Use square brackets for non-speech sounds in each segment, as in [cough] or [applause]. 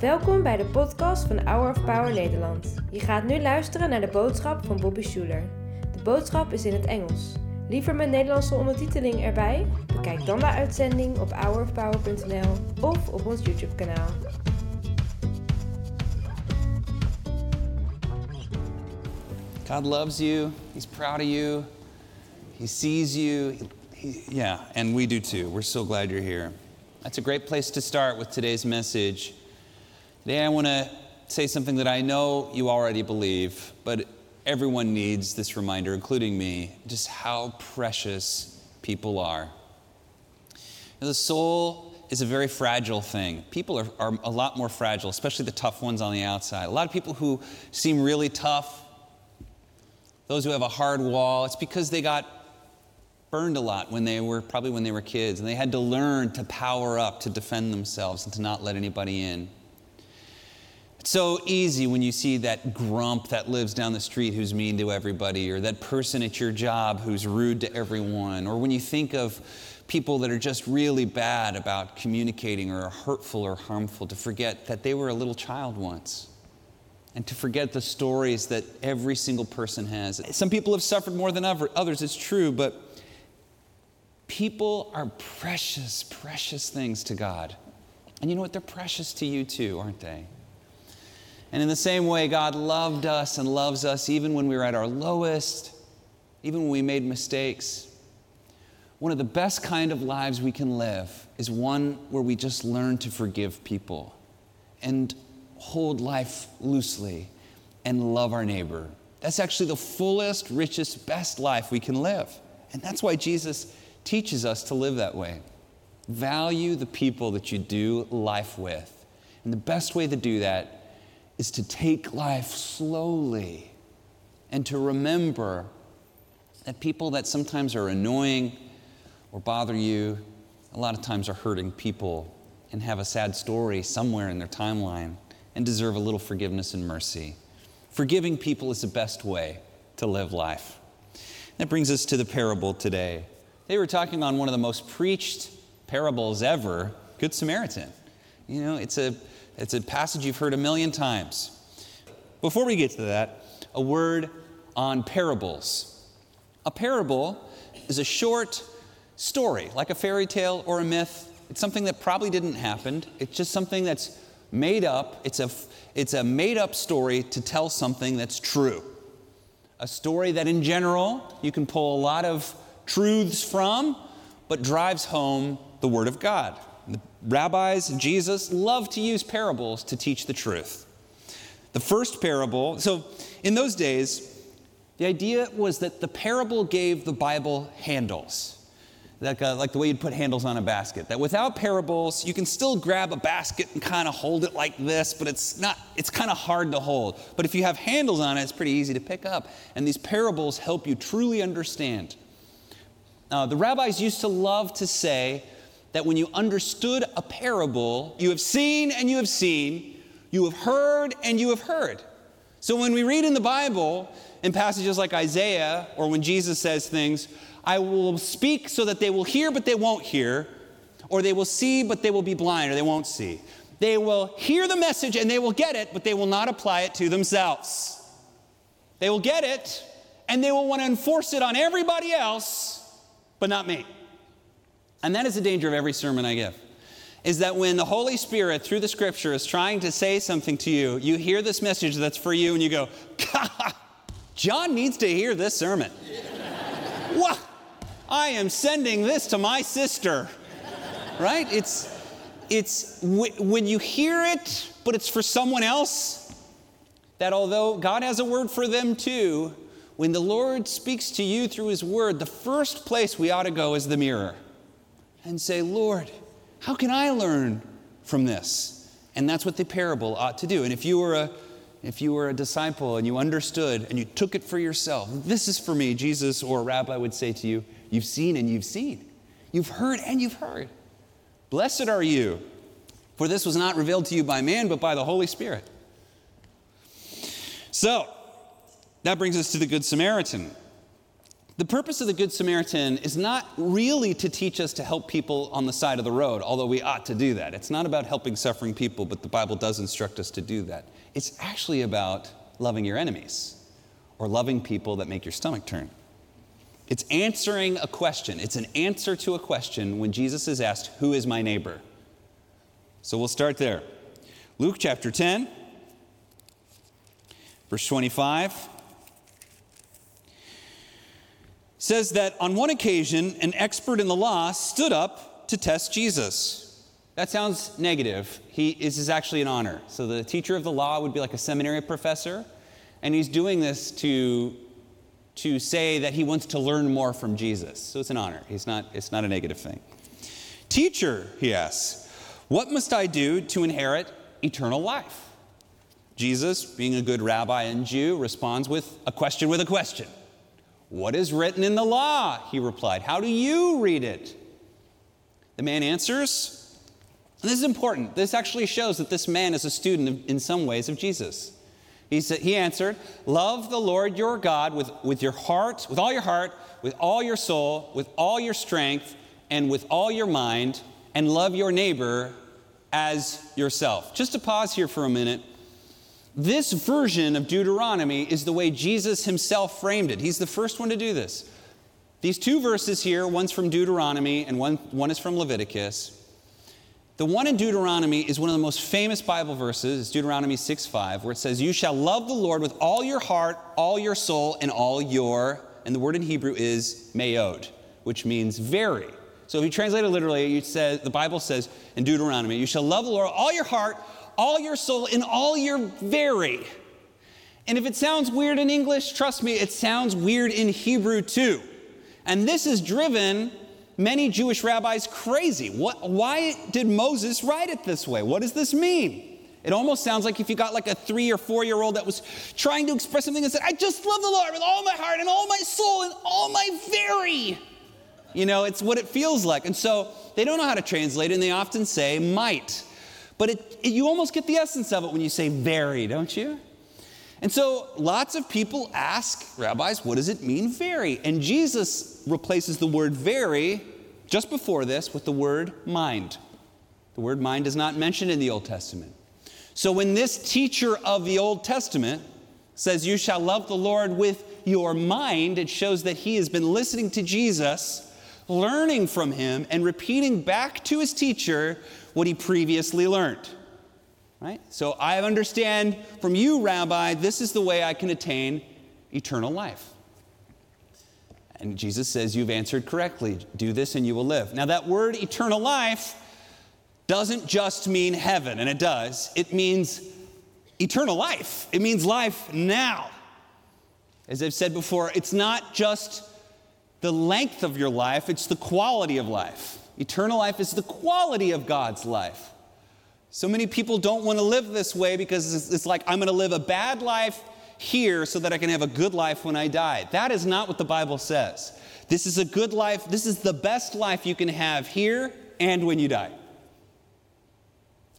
Welkom bij de podcast van Hour of Power Nederland. Je gaat nu luisteren naar de boodschap van Bobby Schuler. De boodschap is in het Engels. Liever met Nederlandse ondertiteling erbij? Bekijk dan de uitzending op hourofpower.nl of op ons YouTube kanaal. God loves you. He's proud of you. He sees you. He- yeah, and we do too. We're so glad you're here. That's a great place to start with today's message. Today, I want to say something that I know you already believe, but everyone needs this reminder, including me, just how precious people are. Now, The soul is a very fragile thing. People are, are a lot more fragile, especially the tough ones on the outside. A lot of people who seem really tough, those who have a hard wall, it's because they got burned a lot when they were probably when they were kids and they had to learn to power up to defend themselves and to not let anybody in. It's so easy when you see that grump that lives down the street who's mean to everybody, or that person at your job who's rude to everyone, or when you think of people that are just really bad about communicating or are hurtful or harmful, to forget that they were a little child once. And to forget the stories that every single person has. Some people have suffered more than others, it's true, but people are precious, precious things to God. And you know what? They're precious to you too, aren't they? And in the same way, God loved us and loves us even when we were at our lowest, even when we made mistakes. One of the best kind of lives we can live is one where we just learn to forgive people and hold life loosely and love our neighbor. That's actually the fullest, richest, best life we can live. And that's why Jesus teaches us to live that way. Value the people that you do life with. And the best way to do that is to take life slowly and to remember that people that sometimes are annoying or bother you, a lot of times are hurting people and have a sad story somewhere in their timeline and deserve a little forgiveness and mercy. Forgiving people is the best way to live life. That brings us to the parable today. They were talking on one of the most preached parables ever, Good Samaritan. You know, it's a, it's a passage you've heard a million times. Before we get to that, a word on parables. A parable is a short story, like a fairy tale or a myth. It's something that probably didn't happen. It's just something that's made up. It's a, it's a made up story to tell something that's true. A story that, in general, you can pull a lot of truths from, but drives home the Word of God. The rabbis and Jesus love to use parables to teach the truth. The first parable, so in those days, the idea was that the parable gave the Bible handles. Like, uh, like the way you'd put handles on a basket. That without parables, you can still grab a basket and kind of hold it like this, but it's not, it's kind of hard to hold. But if you have handles on it, it's pretty easy to pick up. And these parables help you truly understand. Uh, the rabbis used to love to say that when you understood a parable, you have seen and you have seen, you have heard and you have heard. So when we read in the Bible, in passages like Isaiah, or when Jesus says things, I will speak so that they will hear, but they won't hear, or they will see, but they will be blind, or they won't see. They will hear the message and they will get it, but they will not apply it to themselves. They will get it and they will want to enforce it on everybody else, but not me. And that is the danger of every sermon I give. Is that when the Holy Spirit, through the scripture, is trying to say something to you, you hear this message that's for you, and you go, John needs to hear this sermon. what? I am sending this to my sister. Right? It's, it's when you hear it, but it's for someone else, that although God has a word for them too, when the Lord speaks to you through His word, the first place we ought to go is the mirror and say, Lord, how can I learn from this? And that's what the parable ought to do. And if you were a if you were a disciple and you understood and you took it for yourself, this is for me, Jesus or a rabbi would say to you, you've seen and you've seen. You've heard and you've heard. Blessed are you, for this was not revealed to you by man, but by the Holy Spirit. So, that brings us to the Good Samaritan. The purpose of the Good Samaritan is not really to teach us to help people on the side of the road, although we ought to do that. It's not about helping suffering people, but the Bible does instruct us to do that. It's actually about loving your enemies or loving people that make your stomach turn. It's answering a question. It's an answer to a question when Jesus is asked, Who is my neighbor? So we'll start there. Luke chapter 10, verse 25 says that on one occasion, an expert in the law stood up to test Jesus. That sounds negative. He this is actually an honor. So the teacher of the law would be like a seminary professor, and he's doing this to to say that he wants to learn more from Jesus. So it's an honor. He's not, it's not a negative thing. Teacher, he asks, what must I do to inherit eternal life? Jesus, being a good rabbi and Jew, responds with a question with a question. What is written in the law? He replied. How do you read it? The man answers. this is important. This actually shows that this man is a student of, in some ways of Jesus. He, said, he answered, Love the Lord your God with, with your heart, with all your heart, with all your soul, with all your strength, and with all your mind, and love your neighbor as yourself. Just to pause here for a minute. This version of Deuteronomy is the way Jesus himself framed it. He's the first one to do this. These two verses here, one's from Deuteronomy and one, one is from Leviticus. The one in Deuteronomy is one of the most famous Bible verses. It's Deuteronomy 6 5, where it says, You shall love the Lord with all your heart, all your soul, and all your, and the word in Hebrew is mayod, which means very. So if you translate it literally, you say, the Bible says in Deuteronomy, You shall love the Lord all your heart, all your soul, and all your very. And if it sounds weird in English, trust me, it sounds weird in Hebrew too. And this has driven many Jewish rabbis crazy. What, why did Moses write it this way? What does this mean? It almost sounds like if you got like a three or four year old that was trying to express something and said, I just love the Lord with all my heart and all my soul and all my very. You know, it's what it feels like. And so they don't know how to translate it and they often say might. But it, it, you almost get the essence of it when you say very, don't you? And so lots of people ask rabbis, what does it mean, very? And Jesus replaces the word very just before this with the word mind. The word mind is not mentioned in the Old Testament. So when this teacher of the Old Testament says, You shall love the Lord with your mind, it shows that he has been listening to Jesus, learning from him, and repeating back to his teacher what he previously learned. Right? So I understand from you, Rabbi, this is the way I can attain eternal life. And Jesus says, You've answered correctly. Do this and you will live. Now, that word eternal life doesn't just mean heaven, and it does. It means eternal life, it means life now. As I've said before, it's not just the length of your life, it's the quality of life. Eternal life is the quality of God's life. So many people don't want to live this way because it's like, I'm going to live a bad life here so that I can have a good life when I die. That is not what the Bible says. This is a good life. This is the best life you can have here and when you die.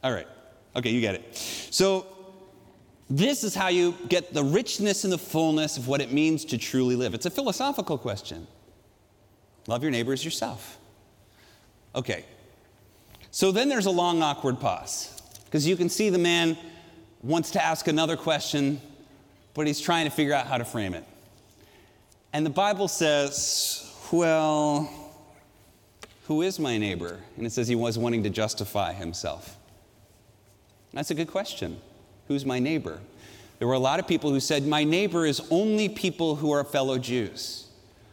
All right. Okay, you get it. So, this is how you get the richness and the fullness of what it means to truly live. It's a philosophical question. Love your neighbor as yourself. Okay. So then there's a long, awkward pause because you can see the man wants to ask another question but he's trying to figure out how to frame it. And the Bible says, well, who is my neighbor? And it says he was wanting to justify himself. That's a good question. Who's my neighbor? There were a lot of people who said, My neighbor is only people who are fellow Jews.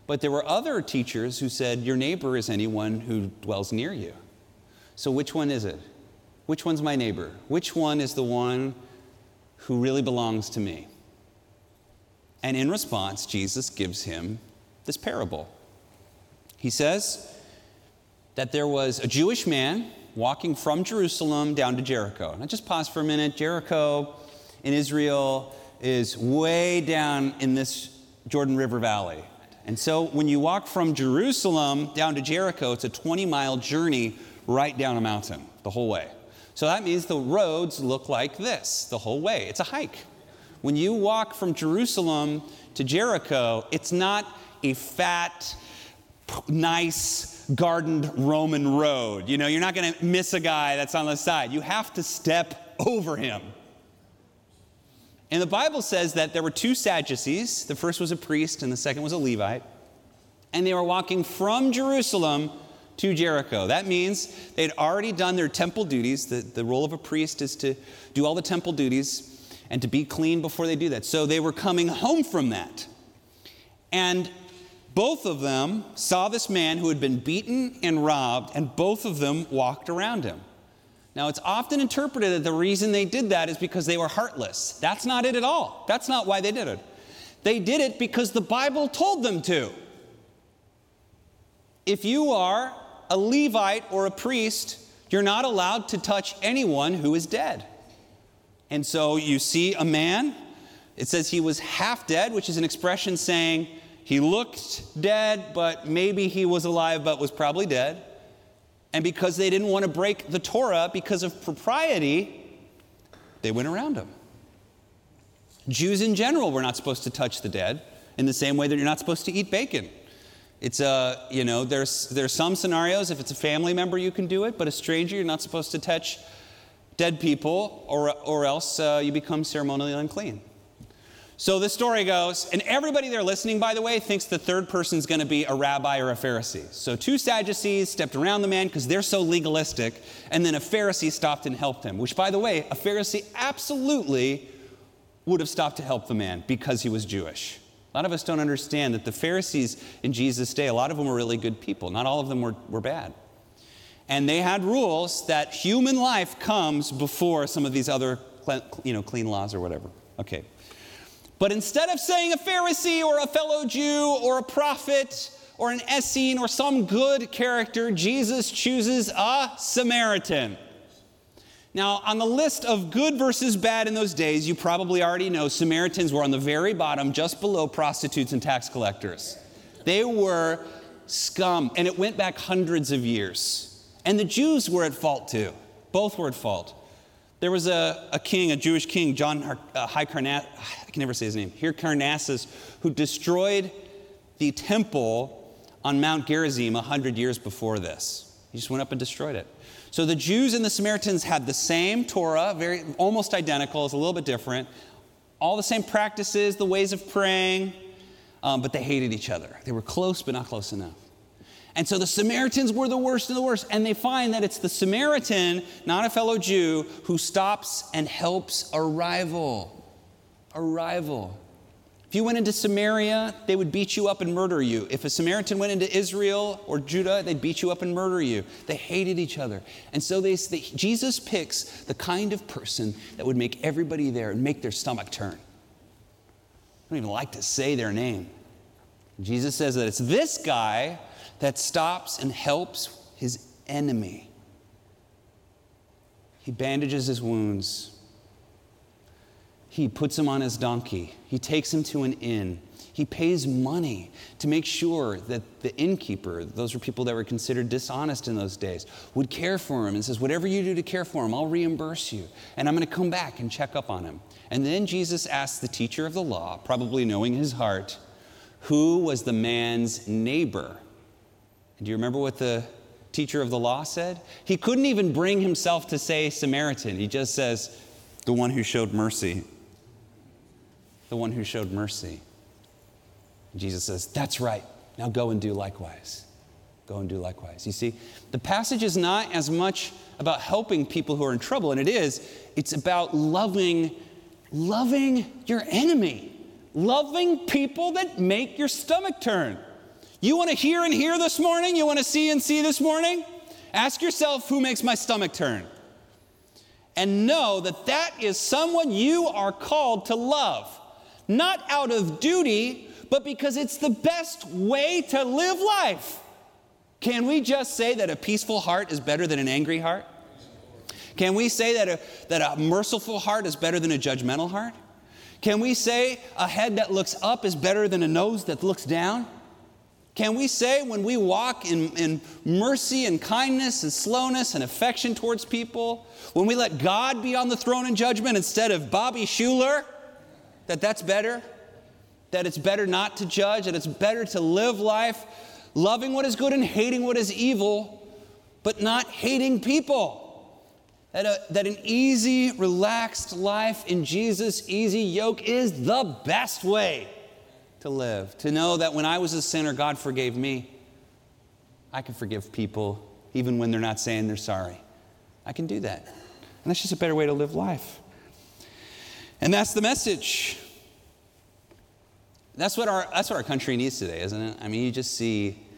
But there were other teachers who said, Your neighbor is anyone who dwells near you. So which one is it? Which one's my neighbor? Which one is the one who really belongs to me? And in response, Jesus gives him this parable. He says that there was a Jewish man walking from Jerusalem down to Jericho. Now, just pause for a minute. Jericho in Israel is way down in this Jordan River Valley. And so, when you walk from Jerusalem down to Jericho, it's a 20 mile journey right down a mountain the whole way. So, that means the roads look like this the whole way. It's a hike. When you walk from Jerusalem to Jericho, it's not a fat, nice, gardened Roman road. You know, you're not going to miss a guy that's on the side. You have to step over him. And the Bible says that there were two Sadducees. The first was a priest, and the second was a Levite. And they were walking from Jerusalem to Jericho. That means they'd already done their temple duties. The, the role of a priest is to do all the temple duties and to be clean before they do that. So they were coming home from that. And both of them saw this man who had been beaten and robbed, and both of them walked around him. Now, it's often interpreted that the reason they did that is because they were heartless. That's not it at all. That's not why they did it. They did it because the Bible told them to. If you are a Levite or a priest, you're not allowed to touch anyone who is dead. And so you see a man, it says he was half dead, which is an expression saying he looked dead, but maybe he was alive, but was probably dead. And because they didn't want to break the Torah because of propriety, they went around them. Jews in general were not supposed to touch the dead in the same way that you're not supposed to eat bacon. It's a, you know, there's, there's some scenarios, if it's a family member, you can do it, but a stranger, you're not supposed to touch dead people, or, or else uh, you become ceremonially unclean. So the story goes, and everybody there listening, by the way, thinks the third person is going to be a rabbi or a Pharisee. So two Sadducees stepped around the man because they're so legalistic, and then a Pharisee stopped and helped him, which, by the way, a Pharisee absolutely would have stopped to help the man because he was Jewish. A lot of us don't understand that the Pharisees in Jesus' day, a lot of them were really good people. Not all of them were, were bad. And they had rules that human life comes before some of these other you know, clean laws or whatever. Okay. But instead of saying a Pharisee or a fellow Jew or a prophet or an Essene or some good character, Jesus chooses a Samaritan. Now, on the list of good versus bad in those days, you probably already know Samaritans were on the very bottom, just below prostitutes and tax collectors. They were scum, and it went back hundreds of years. And the Jews were at fault too. Both were at fault. There was a, a king, a Jewish king, John uh, Hyrcanus, I can never say his name, Hyrcanus, who destroyed the temple on Mount Gerizim 100 years before this. He just went up and destroyed it. So the Jews and the Samaritans had the same Torah, very almost identical, it's a little bit different. All the same practices, the ways of praying, um, but they hated each other. They were close, but not close enough. And so the Samaritans were the worst of the worst. And they find that it's the Samaritan, not a fellow Jew, who stops and helps a rival. A rival. If you went into Samaria, they would beat you up and murder you. If a Samaritan went into Israel or Judah, they'd beat you up and murder you. They hated each other. And so they, they, Jesus picks the kind of person that would make everybody there and make their stomach turn. I don't even like to say their name. Jesus says that it's this guy that stops and helps his enemy. He bandages his wounds. He puts him on his donkey. He takes him to an inn. He pays money to make sure that the innkeeper, those were people that were considered dishonest in those days, would care for him and says, Whatever you do to care for him, I'll reimburse you. And I'm going to come back and check up on him. And then Jesus asks the teacher of the law, probably knowing his heart, who was the man's neighbor. And do you remember what the teacher of the law said? He couldn't even bring himself to say Samaritan. He just says, the one who showed mercy the one who showed mercy. Jesus says, That's right. Now go and do likewise. Go and do likewise. You see, the passage is not as much about helping people who are in trouble, and it is, it's about loving, loving your enemy, loving people that make your stomach turn. You want to hear and hear this morning? You want to see and see this morning? Ask yourself, who makes my stomach turn? And know that that is someone you are called to love not out of duty, but because it's the best way to live life. Can we just say that a peaceful heart is better than an angry heart? Can we say that a, that a merciful heart is better than a judgmental heart? Can we say a head that looks up is better than a nose that looks down? Can we say when we walk in, in mercy and kindness and slowness and affection towards people, when we let God be on the throne in judgment instead of Bobby Schuller, that that's better? that it's better not to judge, that it's better to live life loving what is good and hating what is evil, but not hating people. That, a, that an easy, relaxed life in Jesus' easy yoke is the best way to live. To know that when I was a sinner, God forgave me. I can forgive people even when they're not saying they're sorry. I can do that. And that's just a better way to live life. And that's the message. That's what our, that's what our country needs today, isn't it? I mean, you just see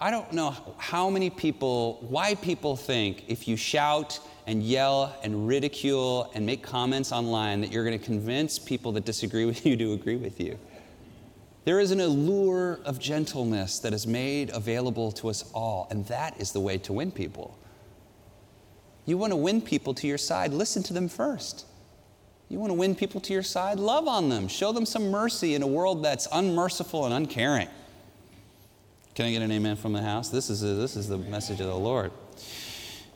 I don't know how many people, why people think if you shout and yell and ridicule and make comments online that you're going to convince people that disagree [laughs] with you to agree with you. There is an allure of gentleness that is made available to us all, and that is the way to win people. You want to win people to your side, listen to them first. You want to win people to your side, love on them, show them some mercy in a world that's unmerciful and uncaring. Can I get an amen from the house? This is, a, this is the message of the Lord.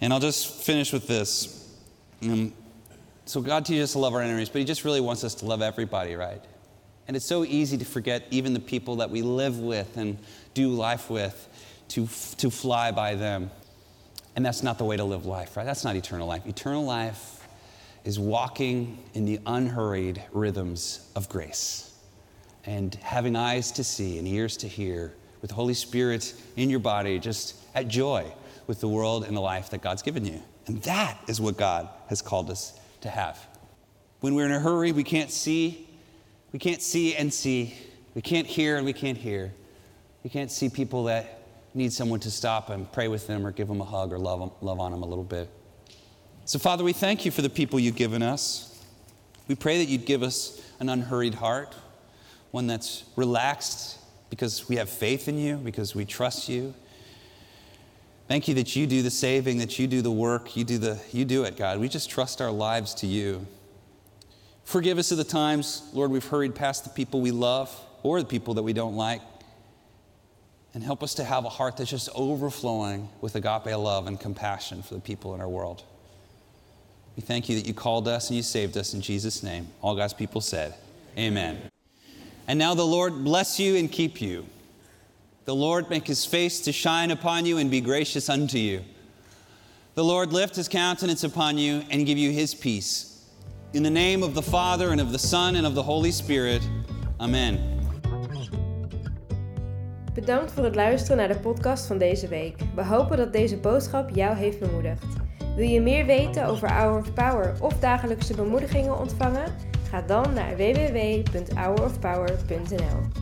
And I'll just finish with this. Um, so, God teaches us to love our enemies, but He just really wants us to love everybody, right? And it's so easy to forget even the people that we live with and do life with, to, to fly by them. And that's not the way to live life, right? That's not eternal life. Eternal life is walking in the unhurried rhythms of grace and having eyes to see and ears to hear with the Holy Spirit in your body, just at joy with the world and the life that God's given you. And that is what God has called us to have. When we're in a hurry, we can't see, we can't see and see. We can't hear and we can't hear. We can't see people that need someone to stop and pray with them or give them a hug or love, them, love on them a little bit. So, Father, we thank you for the people you've given us. We pray that you'd give us an unhurried heart, one that's relaxed because we have faith in you, because we trust you. Thank you that you do the saving, that you do the work, you do, the, you do it, God. We just trust our lives to you. Forgive us of the times, Lord, we've hurried past the people we love or the people that we don't like. And help us to have a heart that's just overflowing with agape love and compassion for the people in our world. We thank you that you called us and you saved us in Jesus' name. All God's people said, Amen. And now the Lord bless you and keep you. The Lord make his face to shine upon you and be gracious unto you. The Lord lift his countenance upon you and give you his peace. In the name of the Father and of the Son and of the Holy Spirit. Amen. Bedankt voor het luisteren naar de podcast van deze week. We hopen dat deze boodschap jou heeft bemoedigd. Wil je meer weten over Hour of Power of dagelijkse bemoedigingen ontvangen? Ga dan naar www.hourofpower.nl